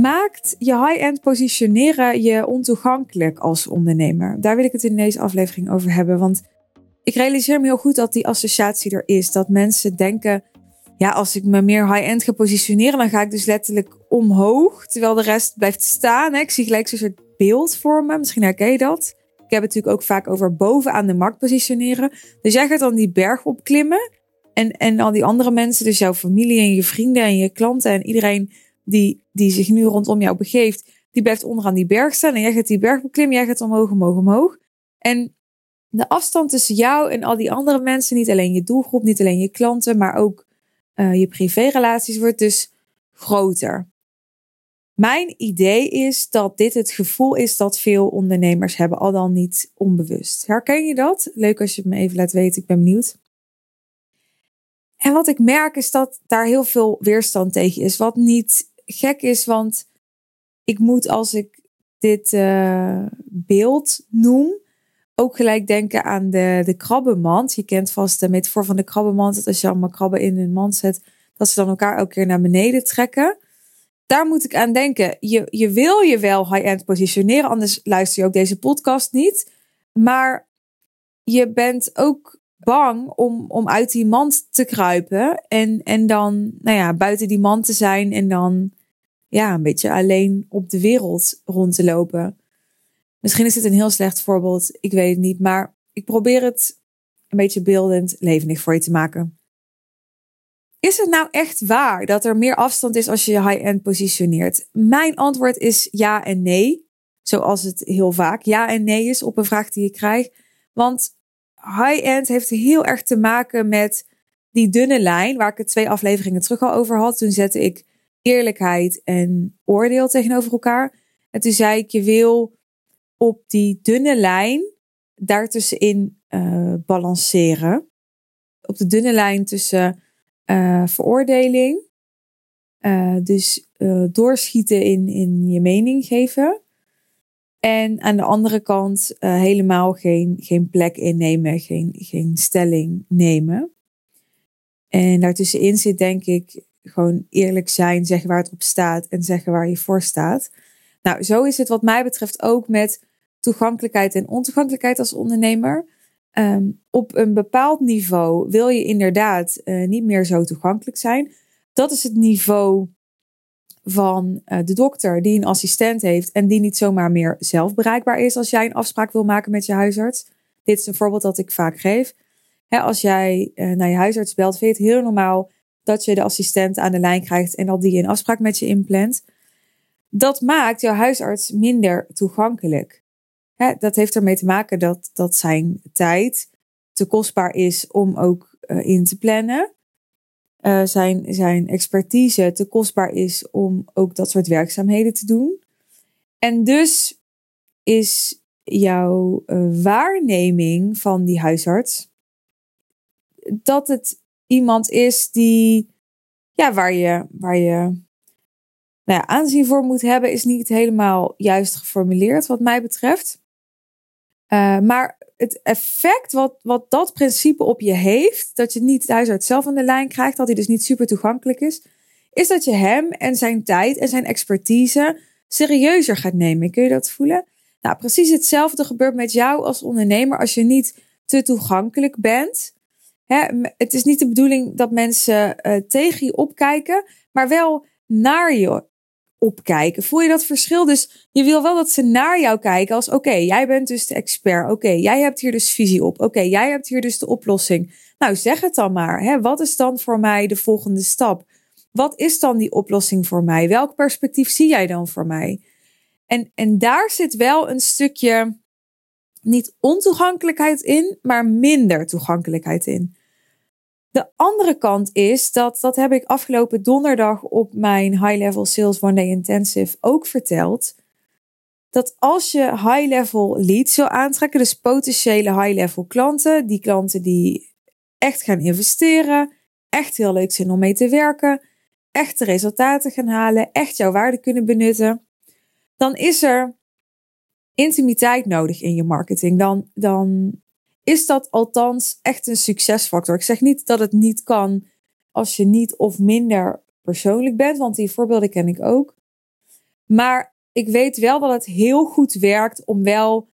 Maakt je high-end positioneren je ontoegankelijk als ondernemer? Daar wil ik het in deze aflevering over hebben. Want ik realiseer me heel goed dat die associatie er is. Dat mensen denken, ja, als ik me meer high-end ga positioneren, dan ga ik dus letterlijk omhoog. Terwijl de rest blijft staan. Hè? Ik zie gelijk zo'n soort beeld voor me. Misschien herken je dat. Ik heb het natuurlijk ook vaak over bovenaan de markt positioneren. Dus jij gaat dan die berg opklimmen. En, en al die andere mensen, dus jouw familie en je vrienden en je klanten en iedereen die, die zich nu rondom jou begeeft, die blijft onderaan die berg staan. En jij gaat die berg beklimmen, jij gaat omhoog, omhoog, omhoog. En de afstand tussen jou en al die andere mensen, niet alleen je doelgroep, niet alleen je klanten, maar ook uh, je privérelaties, wordt dus groter. Mijn idee is dat dit het gevoel is dat veel ondernemers hebben, al dan niet onbewust. Herken je dat? Leuk als je het me even laat weten, ik ben benieuwd. En wat ik merk is dat daar heel veel weerstand tegen is. Wat niet gek is, want ik moet als ik dit uh, beeld noem, ook gelijk denken aan de, de krabbenmand. Je kent vast de metafoor van de krabbenmand. Dat als je allemaal krabben in een mand zet, dat ze dan elkaar elke keer naar beneden trekken. Daar moet ik aan denken. Je, je wil je wel high-end positioneren, anders luister je ook deze podcast niet. Maar je bent ook bang om, om uit die mand te kruipen. En, en dan nou ja, buiten die mand te zijn en dan ja, een beetje alleen op de wereld rond te lopen. Misschien is dit een heel slecht voorbeeld, ik weet het niet, maar ik probeer het een beetje beeldend levendig voor je te maken. Is het nou echt waar dat er meer afstand is als je je high-end positioneert? Mijn antwoord is ja en nee. Zoals het heel vaak ja en nee is op een vraag die je krijgt. Want high-end heeft heel erg te maken met die dunne lijn, waar ik het twee afleveringen terug al over had. Toen zette ik eerlijkheid en oordeel tegenover elkaar. En toen zei ik, je wil op die dunne lijn daartussenin uh, balanceren. Op de dunne lijn tussen uh, veroordeling, uh, dus doorschieten in, in je mening geven. En aan de andere kant helemaal geen, geen plek innemen, geen, geen stelling nemen. En daartussenin zit denk ik gewoon eerlijk zijn, zeggen waar het op staat en zeggen waar je voor staat. Nou, zo is het wat mij betreft ook met toegankelijkheid en ontoegankelijkheid als ondernemer. Um, op een bepaald niveau wil je inderdaad uh, niet meer zo toegankelijk zijn. Dat is het niveau van uh, de dokter die een assistent heeft en die niet zomaar meer zelf bereikbaar is als jij een afspraak wil maken met je huisarts. Dit is een voorbeeld dat ik vaak geef. als jij uh, naar je huisarts belt, vind je het heel normaal dat je de assistent aan de lijn krijgt en dat die een afspraak met je inplant. Dat maakt jouw huisarts minder toegankelijk. Dat heeft ermee te maken dat, dat zijn tijd te kostbaar is om ook uh, in te plannen. Uh, zijn, zijn expertise te kostbaar is om ook dat soort werkzaamheden te doen. En dus is jouw uh, waarneming van die huisarts dat het iemand is die, ja, waar je, waar je nou ja, aanzien voor moet hebben, is niet helemaal juist geformuleerd, wat mij betreft. Uh, maar het effect wat, wat dat principe op je heeft, dat je niet de huisarts zelf aan de lijn krijgt, dat hij dus niet super toegankelijk is, is dat je hem en zijn tijd en zijn expertise serieuzer gaat nemen. Kun je dat voelen? Nou, precies hetzelfde gebeurt met jou als ondernemer als je niet te toegankelijk bent. Hè, het is niet de bedoeling dat mensen uh, tegen je opkijken, maar wel naar je opkijken. Voel je dat verschil? Dus je wil wel dat ze naar jou kijken als oké, jij bent dus de expert. Oké, jij hebt hier dus visie op. Oké, jij hebt hier dus de oplossing. Nou, zeg het dan maar. Hè? Wat is dan voor mij de volgende stap? Wat is dan die oplossing voor mij? Welk perspectief zie jij dan voor mij? En, en daar zit wel een stukje niet ontoegankelijkheid in, maar minder toegankelijkheid in. De andere kant is dat, dat heb ik afgelopen donderdag op mijn High Level Sales One Day Intensive ook verteld. Dat als je high level leads wil aantrekken, dus potentiële high level klanten, die klanten die echt gaan investeren, echt heel leuk zijn om mee te werken, echte resultaten gaan halen, echt jouw waarde kunnen benutten, dan is er intimiteit nodig in je marketing. Dan, dan is dat althans echt een succesfactor. Ik zeg niet dat het niet kan als je niet of minder persoonlijk bent, want die voorbeelden ken ik ook. Maar ik weet wel dat het heel goed werkt om wel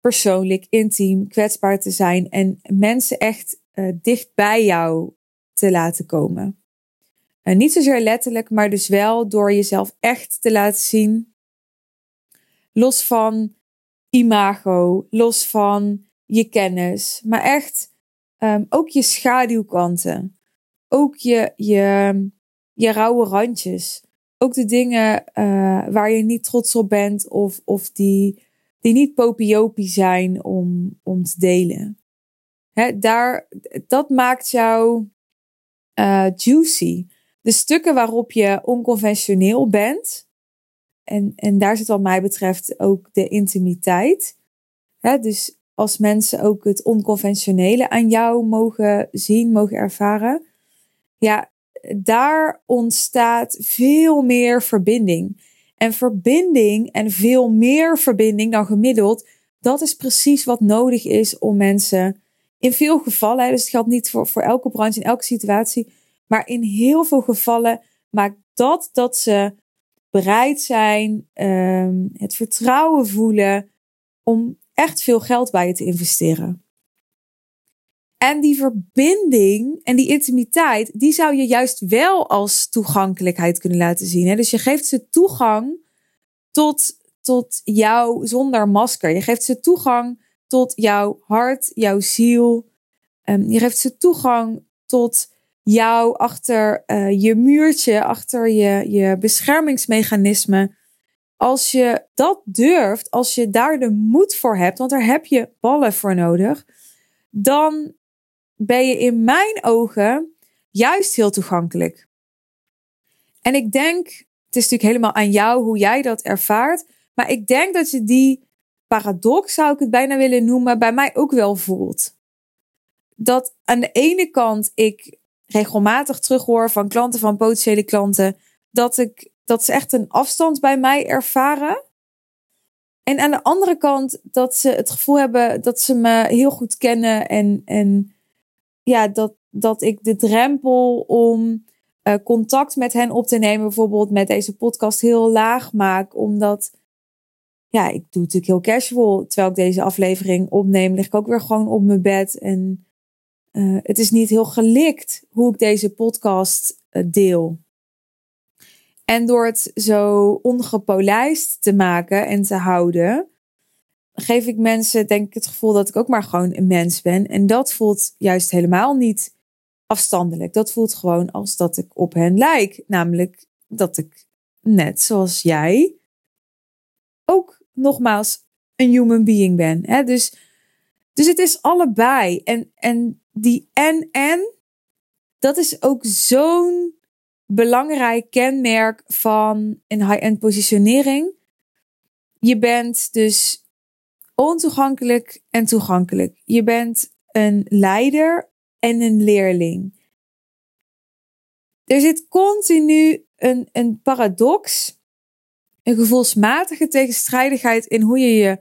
persoonlijk, intiem, kwetsbaar te zijn en mensen echt uh, dicht bij jou te laten komen. Uh, niet zozeer letterlijk, maar dus wel door jezelf echt te laten zien. Los van imago, los van je kennis, maar echt um, ook je schaduwkanten. Ook je, je, je rauwe randjes. Ook de dingen uh, waar je niet trots op bent of, of die, die niet popiopie zijn om, om te delen. Hè, daar, dat maakt jou uh, juicy. De stukken waarop je onconventioneel bent, en, en daar zit wat mij betreft ook de intimiteit. Hè, dus als mensen ook het onconventionele aan jou mogen zien, mogen ervaren, ja, daar ontstaat veel meer verbinding. En verbinding en veel meer verbinding dan gemiddeld, dat is precies wat nodig is om mensen in veel gevallen, dus het geldt niet voor, voor elke branche, in elke situatie, maar in heel veel gevallen maakt dat dat ze bereid zijn, um, het vertrouwen voelen om echt veel geld bij je te investeren. En die verbinding en die intimiteit, die zou je juist wel als toegankelijkheid kunnen laten zien. Hè? Dus je geeft ze toegang tot, tot jou zonder masker. Je geeft ze toegang tot jouw hart, jouw ziel. Um, je geeft ze toegang tot jou achter uh, je muurtje, achter je, je beschermingsmechanisme. Als je dat durft, als je daar de moed voor hebt, want daar heb je ballen voor nodig, dan ben je in mijn ogen juist heel toegankelijk. En ik denk, het is natuurlijk helemaal aan jou hoe jij dat ervaart, maar ik denk dat je die paradox, zou ik het bijna willen noemen, bij mij ook wel voelt. Dat aan de ene kant ik regelmatig terughoor van klanten, van potentiële klanten, dat, ik, dat ze echt een afstand bij mij ervaren. En aan de andere kant dat ze het gevoel hebben dat ze me heel goed kennen en, en ja, dat, dat ik de drempel om uh, contact met hen op te nemen, bijvoorbeeld met deze podcast, heel laag maak. Omdat, ja, ik doe natuurlijk heel casual. Terwijl ik deze aflevering opneem, lig ik ook weer gewoon op mijn bed. En uh, het is niet heel gelikt hoe ik deze podcast uh, deel. En door het zo ongepolijst te maken en te houden, geef ik mensen denk ik het gevoel dat ik ook maar gewoon een mens ben. En dat voelt juist helemaal niet afstandelijk. Dat voelt gewoon als dat ik op hen lijk. Namelijk dat ik net zoals jij ook nogmaals een human being ben. Hè? Dus, dus het is allebei. En, en die en-en, dat is ook zo'n belangrijk kenmerk van een high-end positionering. Je bent dus ontoegankelijk en toegankelijk. Je bent een leider en een leerling. Er zit continu een, een paradox, een gevoelsmatige tegenstrijdigheid in hoe je je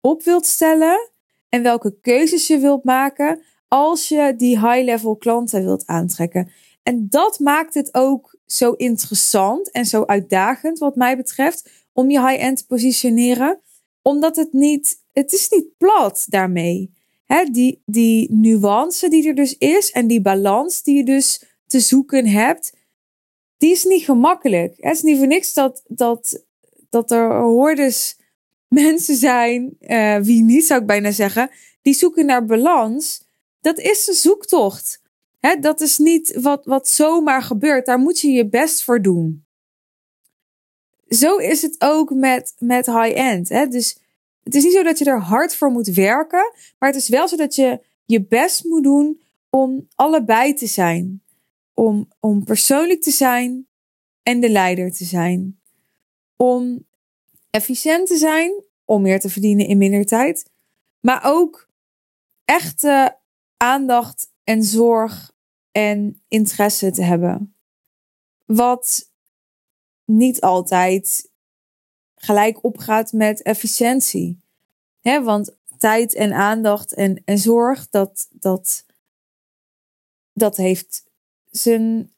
op wilt stellen en welke keuzes je wilt maken als je die high-level klanten wilt aantrekken. En dat maakt het ook zo interessant en zo uitdagend, wat mij betreft, om je high-end te positioneren omdat het niet, het is niet plat daarmee. Hè, die, die nuance die er dus is en die balans die je dus te zoeken hebt, die is niet gemakkelijk. Het is niet voor niks dat, dat, dat er hordes mensen zijn, uh, wie niet zou ik bijna zeggen, die zoeken naar balans. Dat is een zoektocht. Dat is niet wat, wat zomaar gebeurt. Daar moet je je best voor doen zo is het ook met, met high-end. Dus het is niet zo dat je er hard voor moet werken, maar het is wel zo dat je je best moet doen om allebei te zijn. Om, om persoonlijk te zijn en de leider te zijn. Om efficiënt te zijn, om meer te verdienen in minder tijd. Maar ook echte aandacht en zorg en interesse te hebben. Wat niet altijd gelijk opgaat met efficiëntie. Hè, want tijd en aandacht en, en zorg, dat, dat, dat heeft zijn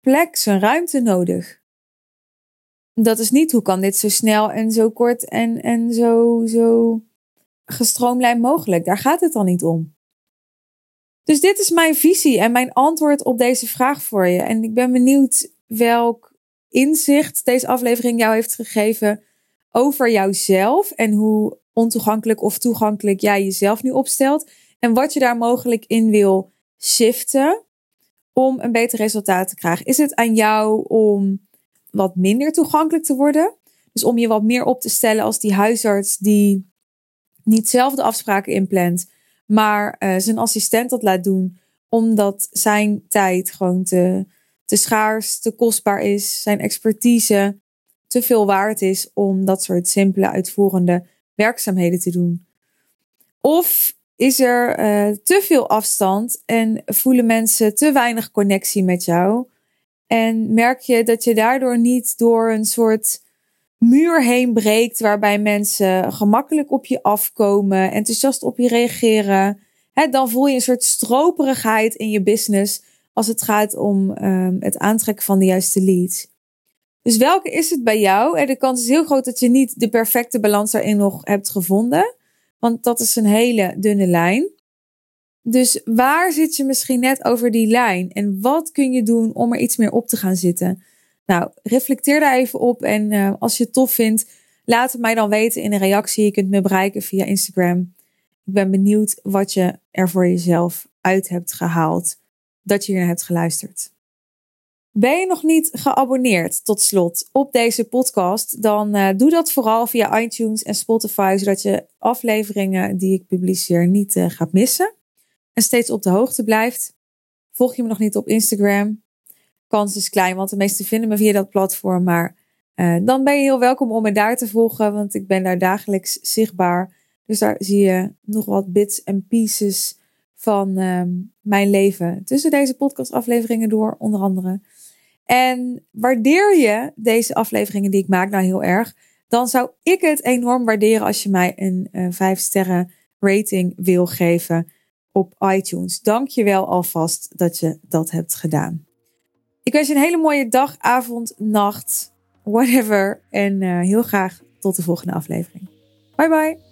plek, zijn ruimte nodig. Dat is niet hoe kan dit zo snel en zo kort en, en zo, zo gestroomlijnd mogelijk. Daar gaat het dan niet om. Dus dit is mijn visie en mijn antwoord op deze vraag voor je. En ik ben benieuwd welk inzicht deze aflevering jou heeft gegeven over jouzelf en hoe ontoegankelijk of toegankelijk jij jezelf nu opstelt. En wat je daar mogelijk in wil shiften om een beter resultaat te krijgen. Is het aan jou om wat minder toegankelijk te worden? Dus om je wat meer op te stellen als die huisarts die niet zelf de afspraken inplant, maar uh, zijn assistent dat laat doen, omdat zijn tijd gewoon te, te schaars, te kostbaar is, zijn expertise te veel waard is om dat soort simpele, uitvoerende werkzaamheden te doen. Of is er uh, te veel afstand en voelen mensen te weinig connectie met jou? En merk je dat je daardoor niet door een soort muur heen breekt, waarbij mensen gemakkelijk op je afkomen, enthousiast op je reageren. Hè, dan voel je een soort stroperigheid in je business als het gaat om um, het aantrekken van de juiste leads. Dus welke is het bij jou? De kans is heel groot dat je niet de perfecte balans daarin nog hebt gevonden. Want dat is een hele dunne lijn. Dus waar zit je misschien net over die lijn? En wat kun je doen om er iets meer op te gaan zitten? Nou, reflecteer daar even op. En uh, als je het tof vindt, laat het mij dan weten in een reactie. Je kunt me bereiken via Instagram. Ik ben benieuwd wat je er voor jezelf uit hebt gehaald. Dat je hier hebt geluisterd. Ben je nog niet geabonneerd tot slot op deze podcast? Dan uh, doe dat vooral via iTunes en Spotify, zodat je afleveringen die ik publiceer niet uh, gaat missen. En steeds op de hoogte blijft. Volg je me nog niet op Instagram? Kans is klein, want de meesten vinden me via dat platform. Maar uh, dan ben je heel welkom om me daar te volgen, want ik ben daar dagelijks zichtbaar. Dus daar zie je nog wat bits en pieces van um, mijn leven tussen deze podcastafleveringen door, onder andere. En waardeer je deze afleveringen die ik maak nou heel erg, dan zou ik het enorm waarderen als je mij een uh, eh, 5 sterren rating wil geven op iTunes. Dank je wel alvast dat je dat hebt gedaan. Ik wens je een hele mooie dag, avond, nacht, whatever. En uh, heel graag tot de volgende aflevering. Bye bye.